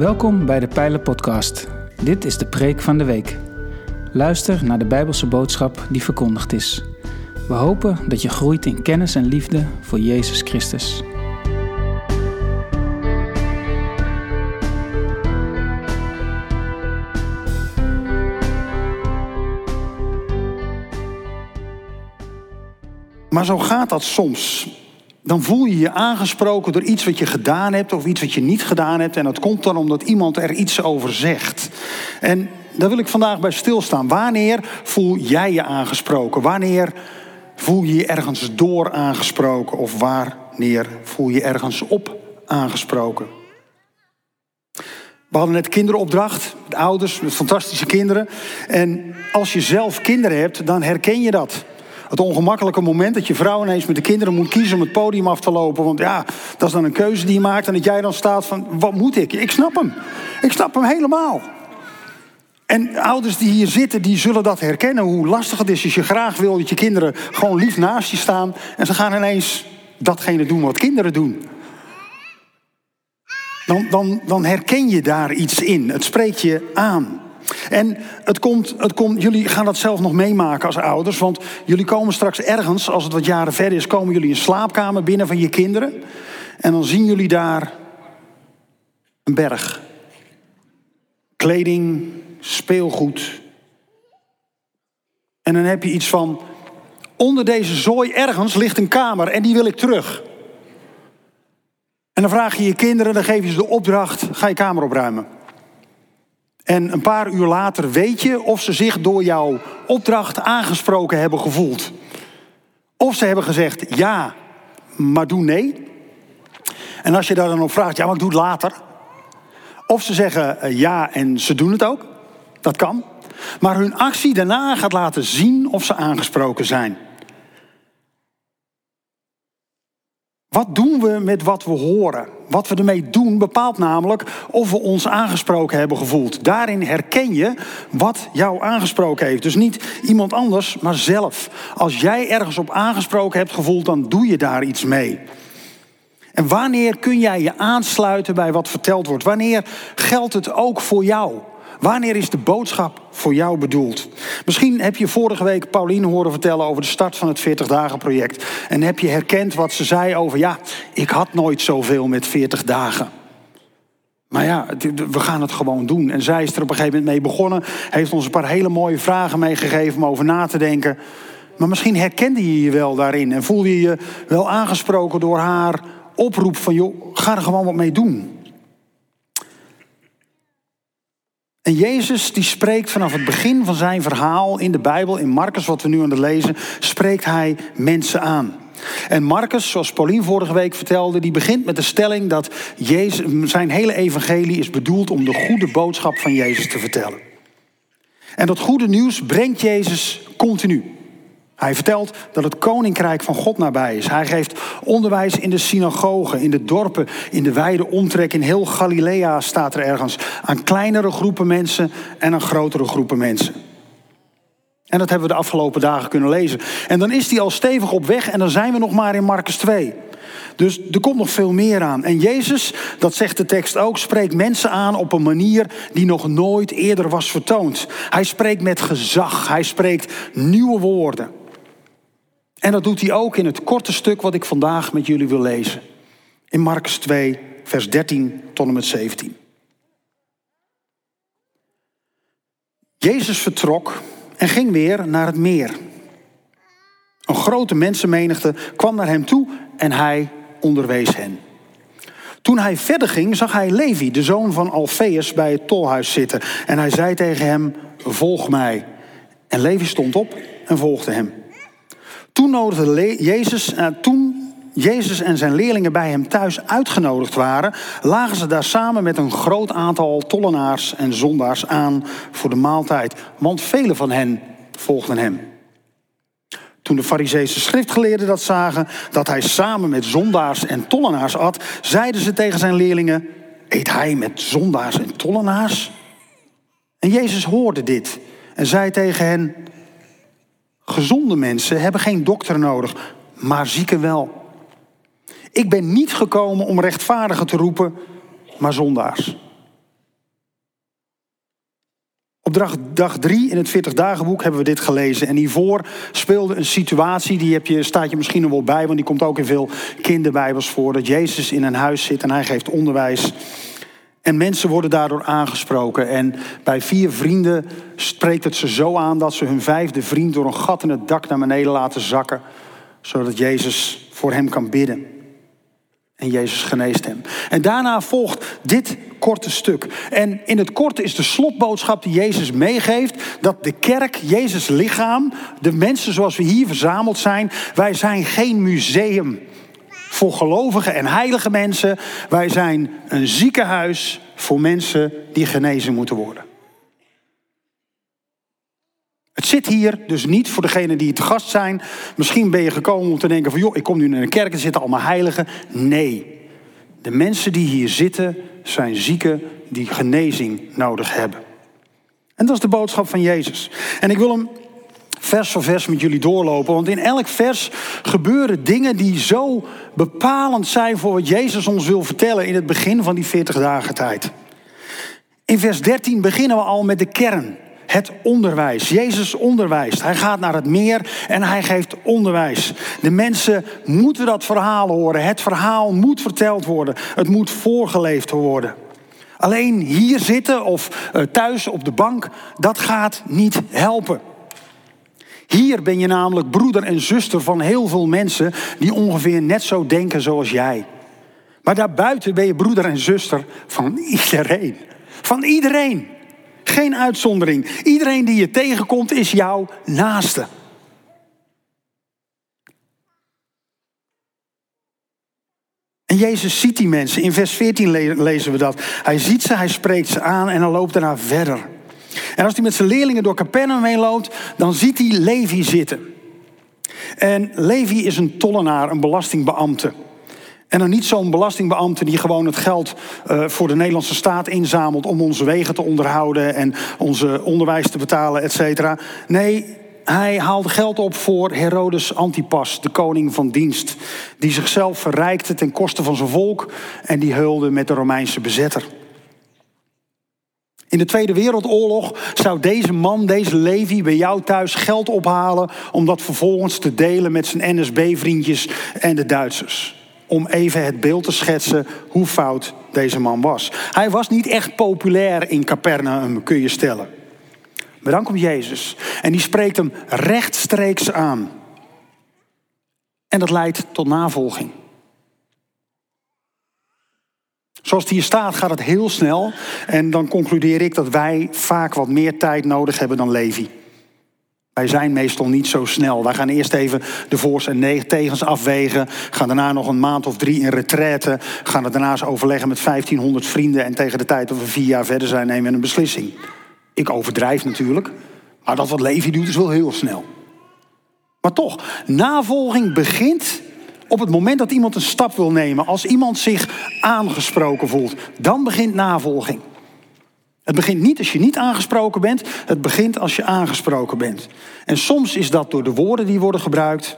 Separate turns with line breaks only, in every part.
Welkom bij de Pijlen Podcast. Dit is de preek van de week. Luister naar de Bijbelse boodschap die verkondigd is. We hopen dat je groeit in kennis en liefde voor Jezus Christus.
Maar zo gaat dat soms. Dan voel je je aangesproken door iets wat je gedaan hebt of iets wat je niet gedaan hebt. En dat komt dan omdat iemand er iets over zegt. En daar wil ik vandaag bij stilstaan. Wanneer voel jij je aangesproken? Wanneer voel je je ergens door aangesproken? Of wanneer voel je ergens op aangesproken? We hadden net kinderopdracht, met ouders, met fantastische kinderen. En als je zelf kinderen hebt, dan herken je dat. Het ongemakkelijke moment dat je vrouw ineens met de kinderen moet kiezen om het podium af te lopen. Want ja, dat is dan een keuze die je maakt. En dat jij dan staat van, wat moet ik? Ik snap hem. Ik snap hem helemaal. En ouders die hier zitten, die zullen dat herkennen. Hoe lastig het is als je graag wil dat je kinderen gewoon lief naast je staan. En ze gaan ineens datgene doen wat kinderen doen. Dan, dan, dan herken je daar iets in. Het spreekt je aan. En het komt, het komt, jullie gaan dat zelf nog meemaken als ouders. Want jullie komen straks ergens, als het wat jaren verder is, komen jullie een slaapkamer binnen van je kinderen. En dan zien jullie daar een berg. Kleding, speelgoed. En dan heb je iets van, onder deze zooi ergens ligt een kamer en die wil ik terug. En dan vraag je je kinderen, dan geef je ze de opdracht, ga je kamer opruimen. En een paar uur later weet je of ze zich door jouw opdracht aangesproken hebben gevoeld. Of ze hebben gezegd ja, maar doe nee. En als je daar dan op vraagt, ja, maar ik doe het later. Of ze zeggen eh, ja en ze doen het ook. Dat kan. Maar hun actie daarna gaat laten zien of ze aangesproken zijn. Wat doen we met wat we horen? Wat we ermee doen bepaalt namelijk of we ons aangesproken hebben gevoeld. Daarin herken je wat jou aangesproken heeft. Dus niet iemand anders, maar zelf. Als jij ergens op aangesproken hebt gevoeld, dan doe je daar iets mee. En wanneer kun jij je aansluiten bij wat verteld wordt? Wanneer geldt het ook voor jou? Wanneer is de boodschap voor jou bedoeld? Misschien heb je vorige week Pauline horen vertellen over de start van het 40 dagen project. En heb je herkend wat ze zei over, ja, ik had nooit zoveel met 40 dagen. Maar ja, we gaan het gewoon doen. En zij is er op een gegeven moment mee begonnen. Heeft ons een paar hele mooie vragen meegegeven om over na te denken. Maar misschien herkende je je wel daarin. En voelde je je wel aangesproken door haar oproep van... joh, ga er gewoon wat mee doen. En Jezus die spreekt vanaf het begin van zijn verhaal in de Bijbel, in Marcus wat we nu aan het lezen, spreekt hij mensen aan. En Marcus, zoals Paulien vorige week vertelde, die begint met de stelling dat Jezus, zijn hele evangelie is bedoeld om de goede boodschap van Jezus te vertellen. En dat goede nieuws brengt Jezus continu. Hij vertelt dat het koninkrijk van God nabij is. Hij geeft onderwijs in de synagogen, in de dorpen, in de wijde omtrek. In heel Galilea staat er ergens. Aan kleinere groepen mensen en aan grotere groepen mensen. En dat hebben we de afgelopen dagen kunnen lezen. En dan is hij al stevig op weg en dan zijn we nog maar in Marcus 2. Dus er komt nog veel meer aan. En Jezus, dat zegt de tekst ook, spreekt mensen aan op een manier die nog nooit eerder was vertoond. Hij spreekt met gezag, hij spreekt nieuwe woorden. En dat doet hij ook in het korte stuk wat ik vandaag met jullie wil lezen. In Marcus 2, vers 13 tot en met 17. Jezus vertrok en ging weer naar het meer. Een grote mensenmenigte kwam naar hem toe en hij onderwees hen. Toen hij verder ging, zag hij Levi, de zoon van Alfeus, bij het tolhuis zitten. En hij zei tegen hem, volg mij. En Levi stond op en volgde hem. Toen nodigde Jezus, eh, toen Jezus en zijn leerlingen bij hem thuis uitgenodigd waren, lagen ze daar samen met een groot aantal tollenaars en zondaars aan voor de maaltijd. Want vele van hen volgden hem. Toen de Fariseese schriftgeleerden dat zagen, dat hij samen met zondaars en tollenaars at, zeiden ze tegen zijn leerlingen: Eet hij met zondaars en tollenaars? En Jezus hoorde dit en zei tegen hen: Gezonde mensen hebben geen dokter nodig, maar zieken wel. Ik ben niet gekomen om rechtvaardigen te roepen, maar zondaars. Op dag 3 in het 40 dagenboek hebben we dit gelezen. En hiervoor speelde een situatie, die heb je, staat je misschien nog wel bij, want die komt ook in veel kinderbijbels voor. Dat Jezus in een huis zit en hij geeft onderwijs. En mensen worden daardoor aangesproken. En bij vier vrienden spreekt het ze zo aan dat ze hun vijfde vriend door een gat in het dak naar beneden laten zakken, zodat Jezus voor hem kan bidden. En Jezus geneest hem. En daarna volgt dit korte stuk. En in het korte is de slotboodschap die Jezus meegeeft: dat de kerk, Jezus lichaam, de mensen zoals we hier verzameld zijn, wij zijn geen museum voor gelovige en heilige mensen. Wij zijn een ziekenhuis voor mensen die genezen moeten worden. Het zit hier dus niet voor degenen die te gast zijn. Misschien ben je gekomen om te denken van joh, ik kom nu naar een kerk en zitten allemaal heiligen. Nee, de mensen die hier zitten zijn zieken die genezing nodig hebben. En dat is de boodschap van Jezus. En ik wil hem vers voor vers met jullie doorlopen. Want in elk vers gebeuren dingen die zo bepalend zijn voor wat Jezus ons wil vertellen in het begin van die 40 dagen tijd. In vers 13 beginnen we al met de kern. Het onderwijs. Jezus onderwijst. Hij gaat naar het meer en hij geeft onderwijs. De mensen moeten dat verhaal horen. Het verhaal moet verteld worden. Het moet voorgeleefd worden. Alleen hier zitten of eh, thuis op de bank, dat gaat niet helpen. Hier ben je namelijk broeder en zuster van heel veel mensen die ongeveer net zo denken zoals jij. Maar daarbuiten ben je broeder en zuster van iedereen. Van iedereen. Geen uitzondering. Iedereen die je tegenkomt is jouw naaste. En Jezus ziet die mensen. In vers 14 lezen we dat. Hij ziet ze, hij spreekt ze aan en dan loopt daarna verder. En als hij met zijn leerlingen door Capernaum heen loopt, dan ziet hij Levi zitten. En Levi is een tollenaar, een belastingbeambte. En dan niet zo'n belastingbeambte die gewoon het geld uh, voor de Nederlandse staat inzamelt om onze wegen te onderhouden en onze onderwijs te betalen, et cetera. Nee, hij haalde geld op voor Herodes Antipas, de koning van dienst, die zichzelf verrijkte ten koste van zijn volk en die heulde met de Romeinse bezetter. In de Tweede Wereldoorlog zou deze man, deze Levi, bij jou thuis geld ophalen om dat vervolgens te delen met zijn NSB-vriendjes en de Duitsers. Om even het beeld te schetsen hoe fout deze man was. Hij was niet echt populair in Capernaum, kun je stellen. Maar dan komt Jezus en die spreekt hem rechtstreeks aan. En dat leidt tot navolging. Zoals het hier staat gaat het heel snel. En dan concludeer ik dat wij vaak wat meer tijd nodig hebben dan Levi. Wij zijn meestal niet zo snel. Wij gaan eerst even de voor's en tegens afwegen. Gaan daarna nog een maand of drie in retraite. Gaan het daarnaast overleggen met 1500 vrienden. En tegen de tijd dat we vier jaar verder zijn, nemen we een beslissing. Ik overdrijf natuurlijk. Maar dat wat Levi doet is wel heel snel. Maar toch, navolging begint op het moment dat iemand een stap wil nemen, als iemand zich aangesproken voelt, dan begint navolging. Het begint niet als je niet aangesproken bent, het begint als je aangesproken bent. En soms is dat door de woorden die worden gebruikt,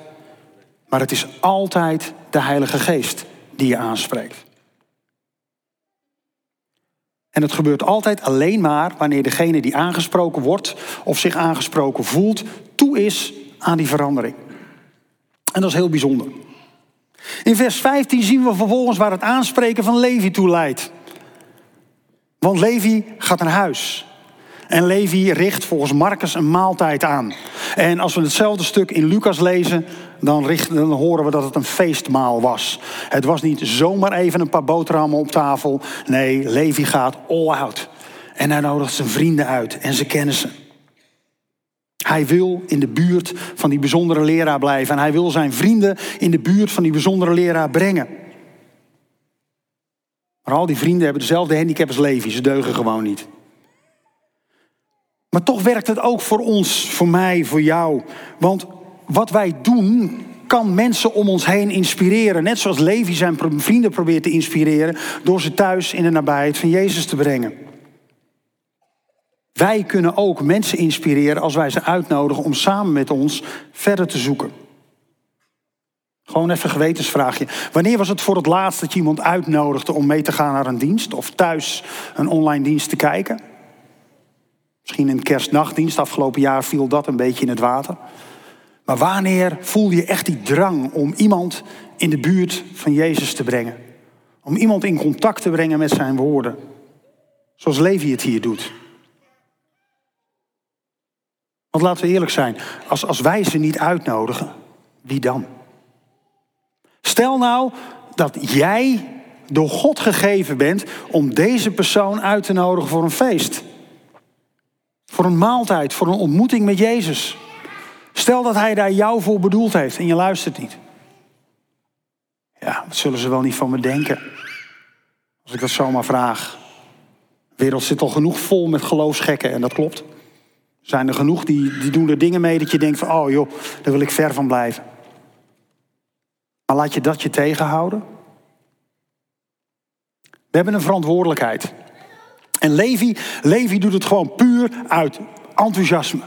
maar het is altijd de Heilige Geest die je aanspreekt. En het gebeurt altijd alleen maar wanneer degene die aangesproken wordt of zich aangesproken voelt, toe is aan die verandering. En dat is heel bijzonder. In vers 15 zien we vervolgens waar het aanspreken van Levi toe leidt. Want Levi gaat naar huis. En Levi richt volgens Marcus een maaltijd aan. En als we hetzelfde stuk in Lucas lezen, dan, dan, horen we dat het een feestmaal was. Het was niet zomaar even een paar boterhammen op tafel. Nee, Levi gaat all out. En hij nodigt zijn vrienden uit en kennen ze. Hij wil in de buurt van die bijzondere leraar blijven. En hij wil zijn vrienden in de buurt van die bijzondere leraar brengen. Maar al die vrienden hebben dezelfde handicap als Levi. Ze deugen gewoon niet. Maar toch werkt het ook voor ons, voor mij, voor jou. Want wat wij doen, kan mensen om ons heen inspireren. Net zoals Levi zijn vrienden probeert te inspireren door ze thuis in de nabijheid van Jezus te brengen. Wij kunnen ook mensen inspireren als wij ze uitnodigen om samen met ons verder te zoeken. Gewoon even een gewetensvraagje. Wanneer was het voor het laatst dat je iemand uitnodigde om mee te gaan naar een dienst of thuis een online dienst te kijken? Misschien een kerstnachtdienst, afgelopen jaar viel dat een beetje in het water. Maar wanneer voel je echt die drang om iemand in de buurt van Jezus te brengen? Om iemand in contact te brengen met zijn woorden. Zoals Levi het hier doet. Want laten we eerlijk zijn, als, als wij ze niet uitnodigen, wie dan? Stel nou dat jij door God gegeven bent om deze persoon uit te nodigen voor een feest. Voor een maaltijd, voor een ontmoeting met Jezus. Stel dat hij daar jou voor bedoeld heeft en je luistert niet. Ja, wat zullen ze wel niet van me denken? Als ik dat zomaar vraag. De wereld zit al genoeg vol met geloofsgekken en dat klopt. Zijn er genoeg die, die doen er dingen mee dat je denkt van, oh joh, daar wil ik ver van blijven. Maar laat je dat je tegenhouden? We hebben een verantwoordelijkheid. En Levi, Levi doet het gewoon puur uit enthousiasme.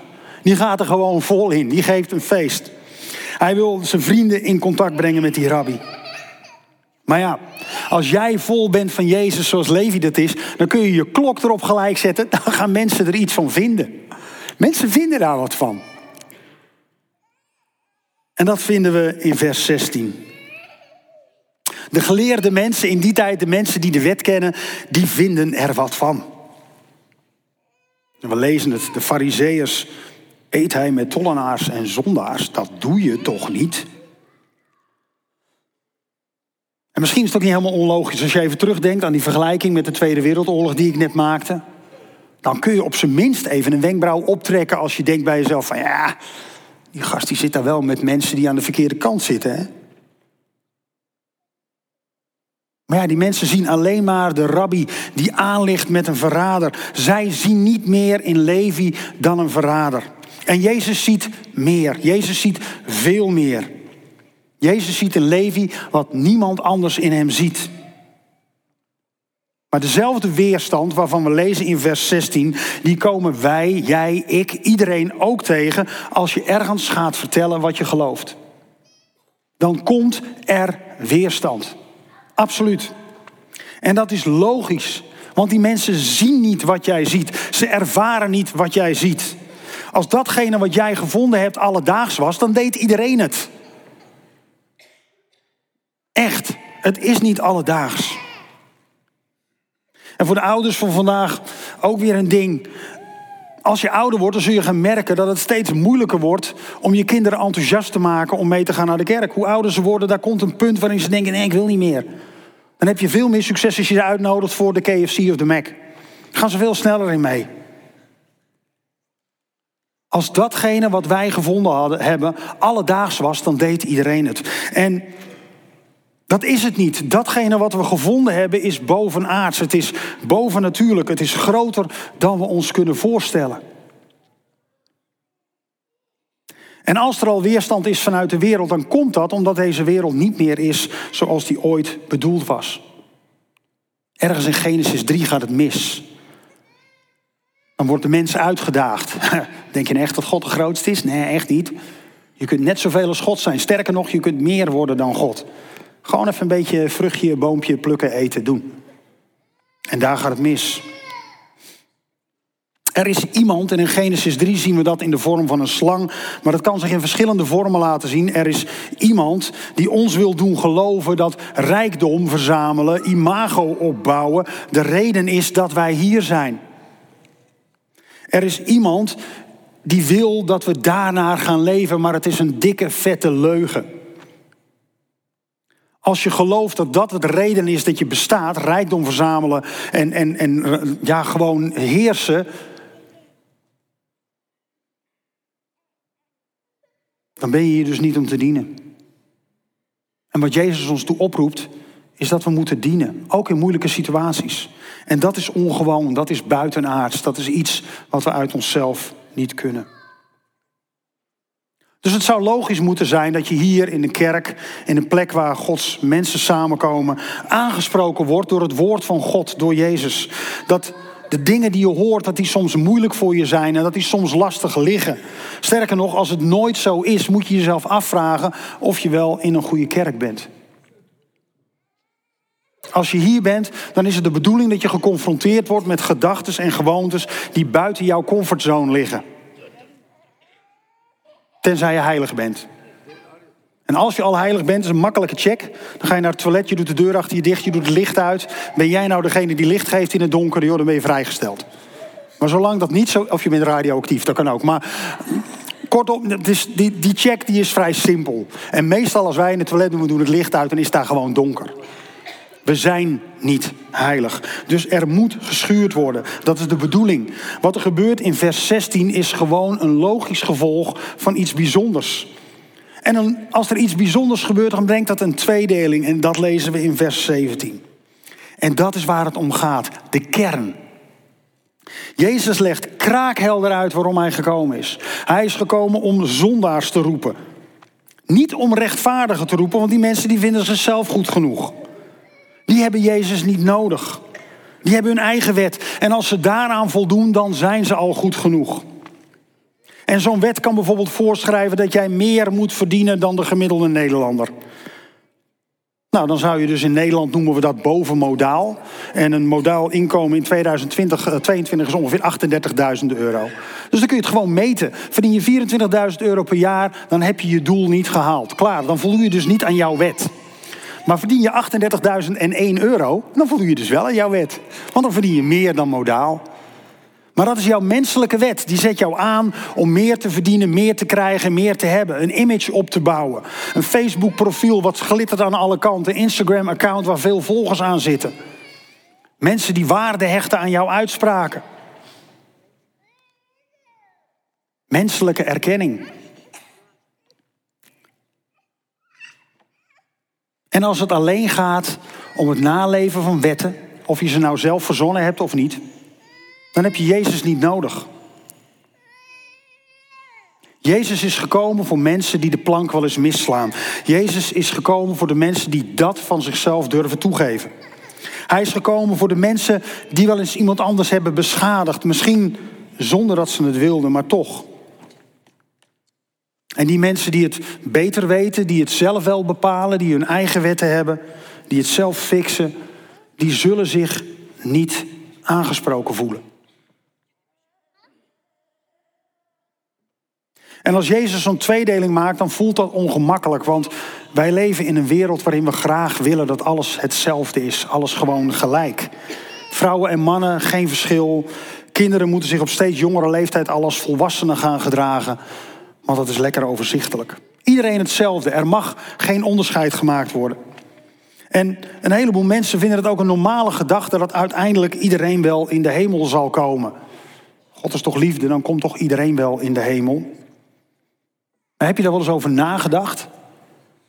Die gaat er gewoon vol in. Die geeft een feest. Hij wil zijn vrienden in contact brengen met die rabbi. Maar ja, als jij vol bent van Jezus zoals Levi dat is, dan kun je je klok erop gelijk zetten. Dan gaan mensen er iets van vinden. Mensen vinden daar wat van. En dat vinden we in vers 16. De geleerde mensen in die tijd, de mensen die de wet kennen, die vinden er wat van. we lezen het, de fariseeërs eet hij met tollenaars en zondaars. Dat doe je toch niet? En misschien is het ook niet helemaal onlogisch als je even terugdenkt aan die vergelijking met de Tweede Wereldoorlog die ik net maakte. Dan kun je op zijn minst even een wenkbrauw optrekken als je denkt bij jezelf van ja, die gast die zit daar wel met mensen die aan de verkeerde kant zitten. Hè? Maar ja, die mensen zien alleen maar de rabbi die aanligt met een verrader. Zij zien niet meer in Levi dan een verrader. En Jezus ziet meer. Jezus ziet veel meer. Jezus ziet een Levi wat niemand anders in hem ziet. Maar dezelfde weerstand waarvan we lezen in vers 16, die komen wij, jij, ik, iedereen ook tegen als je ergens gaat vertellen wat je gelooft. Dan komt er weerstand. Absoluut. En dat is logisch, want die mensen zien niet wat jij ziet. Ze ervaren niet wat jij ziet. Als datgene wat jij gevonden hebt alledaags was, dan deed iedereen het. Echt, het is niet alledaags. En voor de ouders van vandaag ook weer een ding. Als je ouder wordt, dan zul je gaan merken dat het steeds moeilijker wordt om je kinderen enthousiast te maken om mee te gaan naar de kerk. Hoe ouder ze worden, daar komt een punt waarin ze denken: ik wil niet meer. Dan heb je veel meer succes als je ze uitnodigt voor de KFC of de Mac. Gaan ze veel sneller in mee. Als datgene wat wij gevonden hadden, hebben alledaags was, dan deed iedereen het. En dat is het niet. Datgene wat we gevonden hebben is bovenaards. Het is bovennatuurlijk. Het is groter dan we ons kunnen voorstellen. En als er al weerstand is vanuit de wereld, dan komt dat omdat deze wereld niet meer is zoals die ooit bedoeld was. Ergens in Genesis 3 gaat het mis. Dan wordt de mens uitgedaagd. Denk je nou echt dat God de grootste is? Nee, echt niet. Je kunt net zoveel als God zijn. Sterker nog, je kunt meer worden dan God. Gewoon even een beetje vruchtje, boompje plukken, eten, doen. En daar gaat het mis. Er is iemand, en in Genesis 3 zien we dat in de vorm van een slang, maar dat kan zich in verschillende vormen laten zien. Er is iemand die ons wil doen geloven dat rijkdom verzamelen, imago opbouwen, de reden is dat wij hier zijn. Er is iemand die wil dat we daarnaar gaan leven, maar het is een dikke, vette leugen. Als je gelooft dat dat het reden is dat je bestaat, rijkdom verzamelen en, en, en ja, gewoon heersen. Dan ben je hier dus niet om te dienen. En wat Jezus ons toe oproept, is dat we moeten dienen, ook in moeilijke situaties. En dat is ongewoon, dat is buitenaards, dat is iets wat we uit onszelf niet kunnen. Dus het zou logisch moeten zijn dat je hier in de kerk, in een plek waar Gods mensen samenkomen, aangesproken wordt door het woord van God, door Jezus. Dat de dingen die je hoort, dat die soms moeilijk voor je zijn en dat die soms lastig liggen. Sterker nog, als het nooit zo is, moet je jezelf afvragen of je wel in een goede kerk bent. Als je hier bent, dan is het de bedoeling dat je geconfronteerd wordt met gedachten en gewoontes die buiten jouw comfortzone liggen. Tenzij je heilig bent. En als je al heilig bent, is een makkelijke check. Dan ga je naar het toilet, je doet de deur achter je dicht, je doet het licht uit. Ben jij nou degene die licht geeft in het donker, dan ben je vrijgesteld. Maar zolang dat niet zo, of je bent radioactief, dat kan ook. Maar kortom, is, die, die check die is vrij simpel. En meestal als wij in het toilet doen, we doen het licht uit, dan is daar gewoon donker. We zijn niet heilig. Dus er moet geschuurd worden. Dat is de bedoeling. Wat er gebeurt in vers 16 is gewoon een logisch gevolg van iets bijzonders. En als er iets bijzonders gebeurt, dan brengt dat een tweedeling. En dat lezen we in vers 17. En dat is waar het om gaat. De kern. Jezus legt kraakhelder uit waarom hij gekomen is. Hij is gekomen om zondaars te roepen. Niet om rechtvaardigen te roepen, want die mensen die vinden zichzelf goed genoeg. Die hebben Jezus niet nodig. Die hebben hun eigen wet. En als ze daaraan voldoen, dan zijn ze al goed genoeg. En zo'n wet kan bijvoorbeeld voorschrijven dat jij meer moet verdienen dan de gemiddelde Nederlander. Nou, dan zou je dus in Nederland noemen we dat bovenmodaal. En een modaal inkomen in 2020, 2022 is ongeveer 38.000 euro. Dus dan kun je het gewoon meten. Verdien je 24.000 euro per jaar, dan heb je je doel niet gehaald. Klaar, dan voldoe je dus niet aan jouw wet. Maar verdien je 38.001 euro, dan voldoe je dus wel aan jouw wet. Want dan verdien je meer dan modaal. Maar dat is jouw menselijke wet. Die zet jou aan om meer te verdienen, meer te krijgen, meer te hebben. Een image op te bouwen. Een Facebook-profiel wat glittert aan alle kanten. Instagram-account waar veel volgers aan zitten. Mensen die waarde hechten aan jouw uitspraken. Menselijke erkenning. En als het alleen gaat om het naleven van wetten, of je ze nou zelf verzonnen hebt of niet, dan heb je Jezus niet nodig. Jezus is gekomen voor mensen die de plank wel eens misslaan. Jezus is gekomen voor de mensen die dat van zichzelf durven toegeven. Hij is gekomen voor de mensen die wel eens iemand anders hebben beschadigd. Misschien zonder dat ze het wilden, maar toch. En die mensen die het beter weten, die het zelf wel bepalen, die hun eigen wetten hebben, die het zelf fixen, die zullen zich niet aangesproken voelen. En als Jezus zo'n tweedeling maakt, dan voelt dat ongemakkelijk. Want wij leven in een wereld waarin we graag willen dat alles hetzelfde is. Alles gewoon gelijk. Vrouwen en mannen, geen verschil. Kinderen moeten zich op steeds jongere leeftijd al als volwassenen gaan gedragen. Want dat is lekker overzichtelijk. Iedereen hetzelfde. Er mag geen onderscheid gemaakt worden. En een heleboel mensen vinden het ook een normale gedachte dat uiteindelijk iedereen wel in de hemel zal komen. God is toch liefde, dan komt toch iedereen wel in de hemel. Heb je daar wel eens over nagedacht?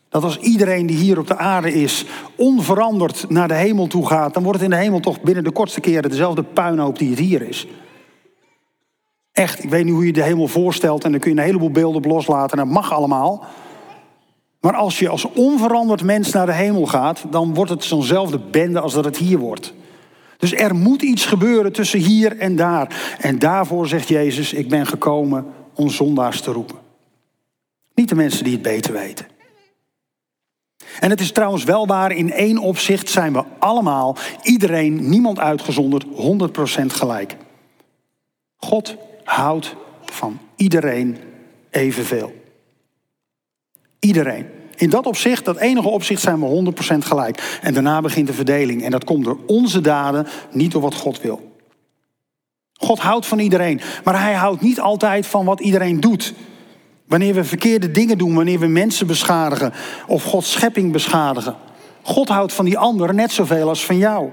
Dat als iedereen die hier op de aarde is onveranderd naar de hemel toe gaat, dan wordt het in de hemel toch binnen de kortste keren dezelfde puinhoop die het hier is. Echt, ik weet niet hoe je de hemel voorstelt en dan kun je een heleboel beelden op loslaten en dat mag allemaal. Maar als je als onveranderd mens naar de hemel gaat, dan wordt het zo'nzelfde bende als dat het hier wordt. Dus er moet iets gebeuren tussen hier en daar. En daarvoor zegt Jezus, ik ben gekomen om zondaars te roepen. Niet de mensen die het beter weten. En het is trouwens wel waar, in één opzicht zijn we allemaal, iedereen, niemand uitgezonderd, 100% gelijk. God houdt van iedereen evenveel. Iedereen. In dat opzicht, dat enige opzicht, zijn we 100% gelijk. En daarna begint de verdeling. En dat komt door onze daden, niet door wat God wil. God houdt van iedereen, maar hij houdt niet altijd van wat iedereen doet. Wanneer we verkeerde dingen doen, wanneer we mensen beschadigen of Gods schepping beschadigen. God houdt van die anderen net zoveel als van jou.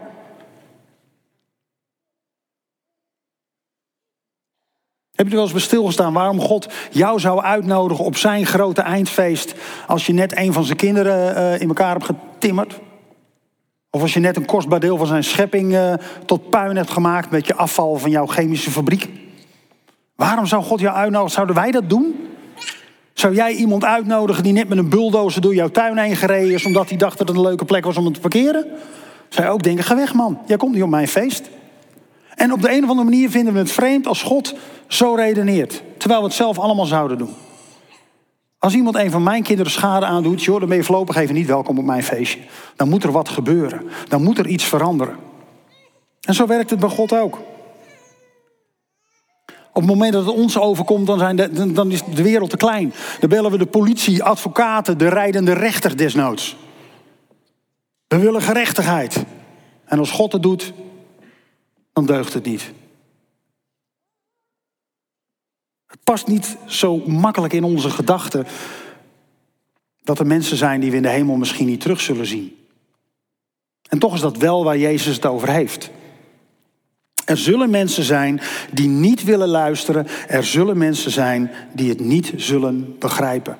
Heb je er wel eens bij stilgestaan waarom God jou zou uitnodigen op zijn grote eindfeest als je net een van zijn kinderen eh, in elkaar hebt getimmerd? Of als je net een kostbaar deel van zijn schepping eh, tot puin hebt gemaakt met je afval van jouw chemische fabriek? Waarom zou God jou uitnodigen? Zouden wij dat doen? Zou jij iemand uitnodigen die net met een bulldozer door jouw tuin heen gereden is... omdat hij dacht dat het een leuke plek was om te parkeren? Zou je ook denken, ga weg man, jij komt niet op mijn feest. En op de een of andere manier vinden we het vreemd als God zo redeneert. Terwijl we het zelf allemaal zouden doen. Als iemand een van mijn kinderen schade aandoet, joh, dan ben je voorlopig even niet welkom op mijn feestje. Dan moet er wat gebeuren. Dan moet er iets veranderen. En zo werkt het bij God ook. Op het moment dat het ons overkomt, dan, zijn dan is de wereld te klein. Dan bellen we de politie, advocaten, de rijdende rechter desnoods. We willen gerechtigheid. En als God het doet, deugt het niet. Het past niet zo makkelijk in onze gedachten dat er mensen zijn die we in de hemel misschien niet terug zullen zien. En toch is dat wel waar Jezus het over heeft. Er zullen mensen zijn die niet willen luisteren. Er zullen mensen zijn die het niet zullen begrijpen.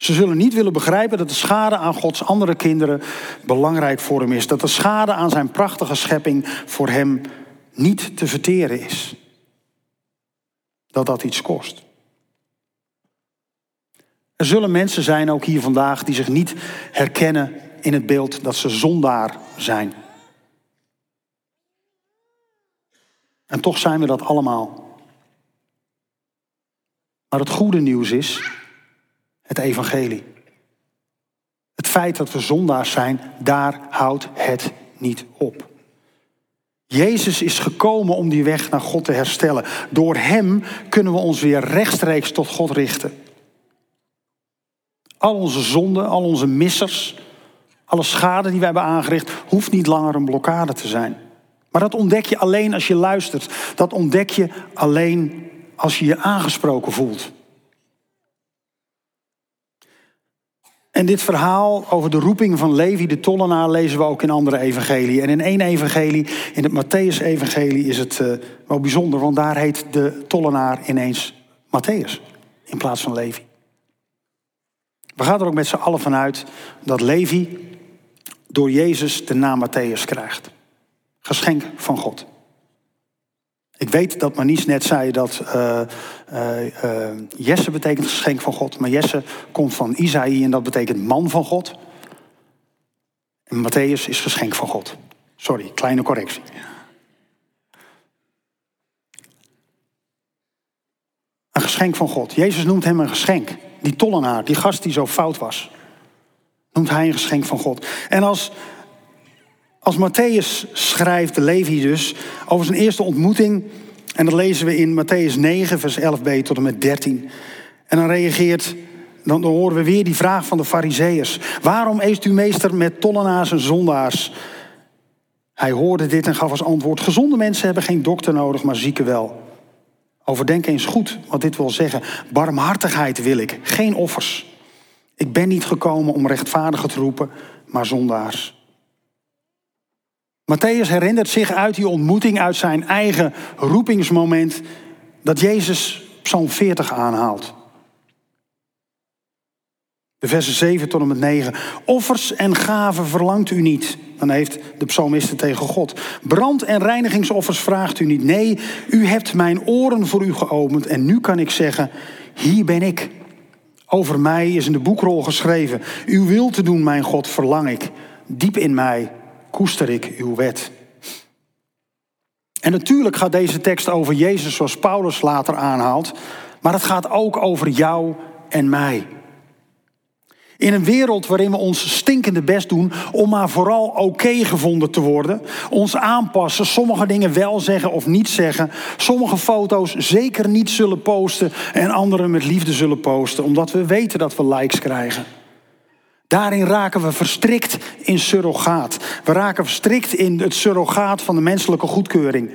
Ze zullen niet willen begrijpen dat de schade aan Gods andere kinderen belangrijk voor hem is. Dat de schade aan zijn prachtige schepping voor hem niet te verteren is. Dat dat iets kost. Er zullen mensen zijn, ook hier vandaag, die zich niet herkennen in het beeld dat ze zondaar zijn. En toch zijn we dat allemaal. Maar het goede nieuws is het evangelie. Het feit dat we zondaars zijn, daar houdt het niet op. Jezus is gekomen om die weg naar God te herstellen. Door Hem kunnen we ons weer rechtstreeks tot God richten. Al onze zonden, al onze missers, alle schade die we hebben aangericht, hoeft niet langer een blokkade te zijn. Maar dat ontdek je alleen als je luistert. Dat ontdek je alleen als je je aangesproken voelt. En dit verhaal over de roeping van Levi de tollenaar lezen we ook in andere evangelieën. En in één evangelie, in het Matthäus-evangelie, is het uh, wel bijzonder, want daar heet de tollenaar ineens Matthäus in plaats van Levi. We gaan er ook met z'n allen vanuit dat Levi door Jezus de naam Matthäus krijgt. Geschenk van God. Ik weet dat Manies net zei dat uh, uh, Jesse betekent geschenk van God. Maar Jesse komt van Isaïe en dat betekent man van God. En Matthäus is geschenk van God. Sorry, kleine correctie. Een geschenk van God. Jezus noemt hem een geschenk. Die tollenaar, die gast die zo fout was. Noemt hij een geschenk van God. En als als Matthäus schrijft, Levi dus, over zijn eerste ontmoeting. En dat lezen we in Matthäus 9, vers 11b tot en met 13. En dan reageert, dan horen we weer die vraag van de Fariseërs. Waarom eet u meester met tollenaars en zondaars? Hij hoorde dit en gaf als antwoord: Gezonde mensen hebben geen dokter nodig, maar zieken wel. Overdenk eens goed wat dit wil zeggen. Barmhartigheid wil ik, geen offers. Ik ben niet gekomen om rechtvaardigen te roepen, maar zondaars. Matthäus herinnert zich uit die ontmoeting, uit zijn eigen roepingsmoment, dat Jezus Psalm 40 aanhaalt. De versen 7 tot en met 9. Offers en gaven verlangt u niet. Dan heeft de psalmiste tegen God. Brand- en reinigingsoffers vraagt u niet. Nee, u hebt mijn oren voor u geopend. En nu kan ik zeggen, hier ben ik. Over mij is in de boekrol geschreven. Uw wil te doen, mijn God, verlang ik. Diep in mij koester ik uw wet. En natuurlijk gaat deze tekst over Jezus zoals Paulus later aanhaalt, maar het gaat ook over jou en mij. In een wereld waarin we ons stinkende best doen om maar vooral oké gevonden te worden, ons aanpassen, sommige dingen wel zeggen of niet zeggen, sommige foto's zeker niet zullen posten en andere met liefde zullen posten, omdat we weten dat we likes krijgen. Daarin raken we verstrikt in surrogaat. We raken verstrikt in het surrogaat van de menselijke goedkeuring.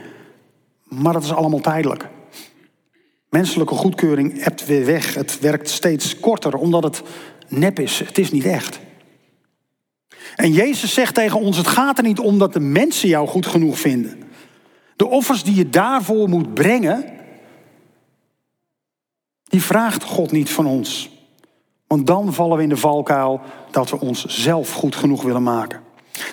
Maar dat is allemaal tijdelijk. Menselijke goedkeuring hebt weer weg. Het werkt steeds korter omdat het nep is. Het is niet echt. En Jezus zegt tegen ons: het gaat er niet om dat de mensen jou goed genoeg vinden. De offers die je daarvoor moet brengen, die vraagt God niet van ons. Want dan vallen we in de valkuil dat we ons zelf goed genoeg willen maken.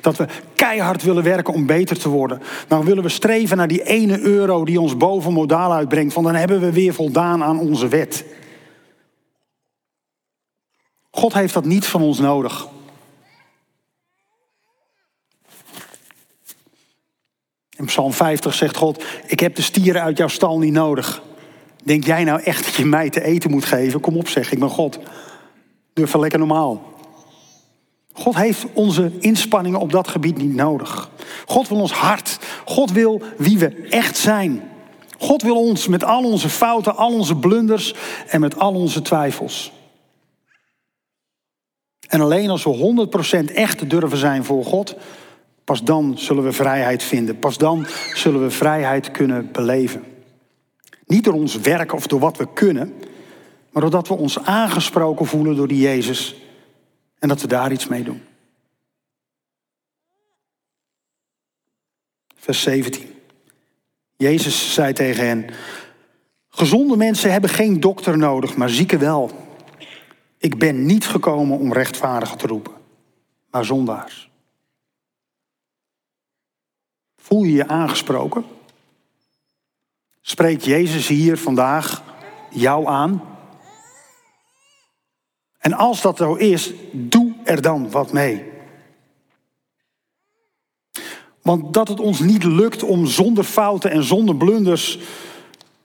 Dat we keihard willen werken om beter te worden. Dan willen we streven naar die ene euro die ons boven modaal uitbrengt. Want dan hebben we weer voldaan aan onze wet. God heeft dat niet van ons nodig. In Psalm 50 zegt God: Ik heb de stieren uit jouw stal niet nodig. Denk jij nou echt dat je mij te eten moet geven? Kom op zeg, ik ben God. Doe lekker normaal. God heeft onze inspanningen op dat gebied niet nodig. God wil ons hart. God wil wie we echt zijn. God wil ons met al onze fouten, al onze blunders en met al onze twijfels. En alleen als we 100% echt durven zijn voor God, pas dan zullen we vrijheid vinden. Pas dan zullen we vrijheid kunnen beleven. Niet door ons werk of door wat we kunnen, maar doordat we ons aangesproken voelen door die Jezus en dat we daar iets mee doen. Vers 17. Jezus zei tegen hen: Gezonde mensen hebben geen dokter nodig, maar zieken wel. Ik ben niet gekomen om rechtvaardigen te roepen, maar zondaars. Voel je je aangesproken? Spreekt Jezus hier vandaag jou aan? En als dat zo is, doe er dan wat mee. Want dat het ons niet lukt om zonder fouten en zonder blunders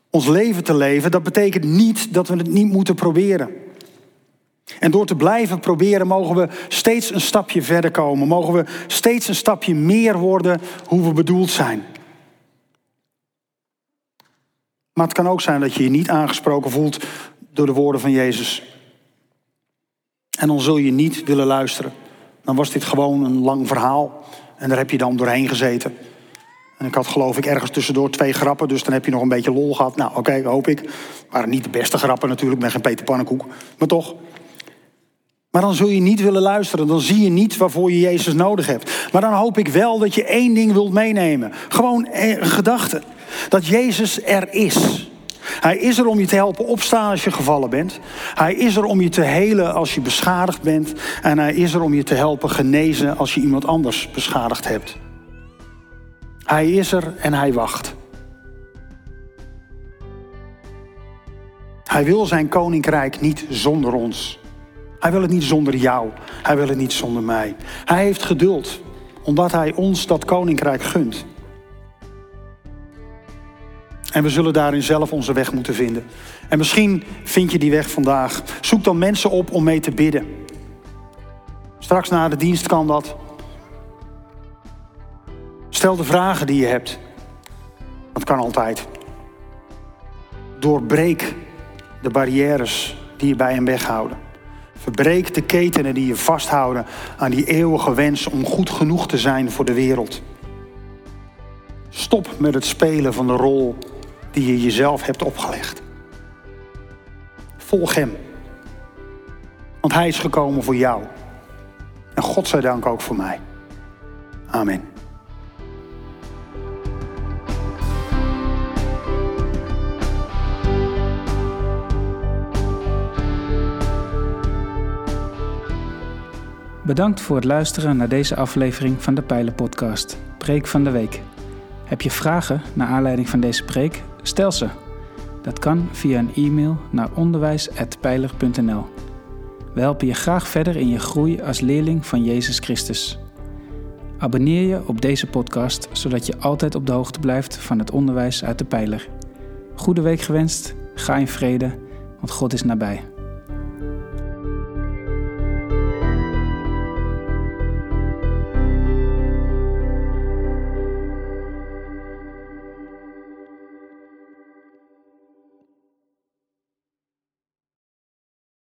ons leven te leven, dat betekent niet dat we het niet moeten proberen. En door te blijven proberen mogen we steeds een stapje verder komen. Mogen we steeds een stapje meer worden hoe we bedoeld zijn. Maar het kan ook zijn dat je je niet aangesproken voelt door de woorden van Jezus. En dan zul je niet willen luisteren. Dan was dit gewoon een lang verhaal. En daar heb je dan doorheen gezeten. En ik had geloof ik ergens tussendoor twee grappen, dus dan heb je nog een beetje lol gehad. Nou, oké, hoop ik. Maar niet de beste grappen natuurlijk, ik ben geen Peter Pannenkoek. Maar toch. Maar dan zul je niet willen luisteren. Dan zie je niet waarvoor je Jezus nodig hebt. Maar dan hoop ik wel dat je één ding wilt meenemen. Gewoon een gedachte. Dat Jezus er is. Hij is er om je te helpen opstaan als je gevallen bent. Hij is er om je te helen als je beschadigd bent. En hij is er om je te helpen genezen als je iemand anders beschadigd hebt. Hij is er en hij wacht. Hij wil zijn koninkrijk niet zonder ons. Hij wil het niet zonder jou. Hij wil het niet zonder mij. Hij heeft geduld, omdat hij ons dat koninkrijk gunt. En we zullen daarin zelf onze weg moeten vinden. En misschien vind je die weg vandaag. Zoek dan mensen op om mee te bidden. Straks na de dienst kan dat. Stel de vragen die je hebt. Dat kan altijd. Doorbreek de barrières die je bij hem weghouden. Verbreek de ketenen die je vasthouden aan die eeuwige wens om goed genoeg te zijn voor de wereld. Stop met het spelen van de rol die je jezelf hebt opgelegd. Volg Hem. Want Hij is gekomen voor jou. En God zij dank ook voor mij. Amen.
Bedankt voor het luisteren naar deze aflevering van de Pijlen Podcast, Preek van de Week. Heb je vragen naar aanleiding van deze preek? Stel ze. Dat kan via een e-mail naar onderwijs.pijler.nl. We helpen je graag verder in je groei als leerling van Jezus Christus. Abonneer je op deze podcast, zodat je altijd op de hoogte blijft van het onderwijs uit de pijler. Goede week gewenst, ga in vrede, want God is nabij.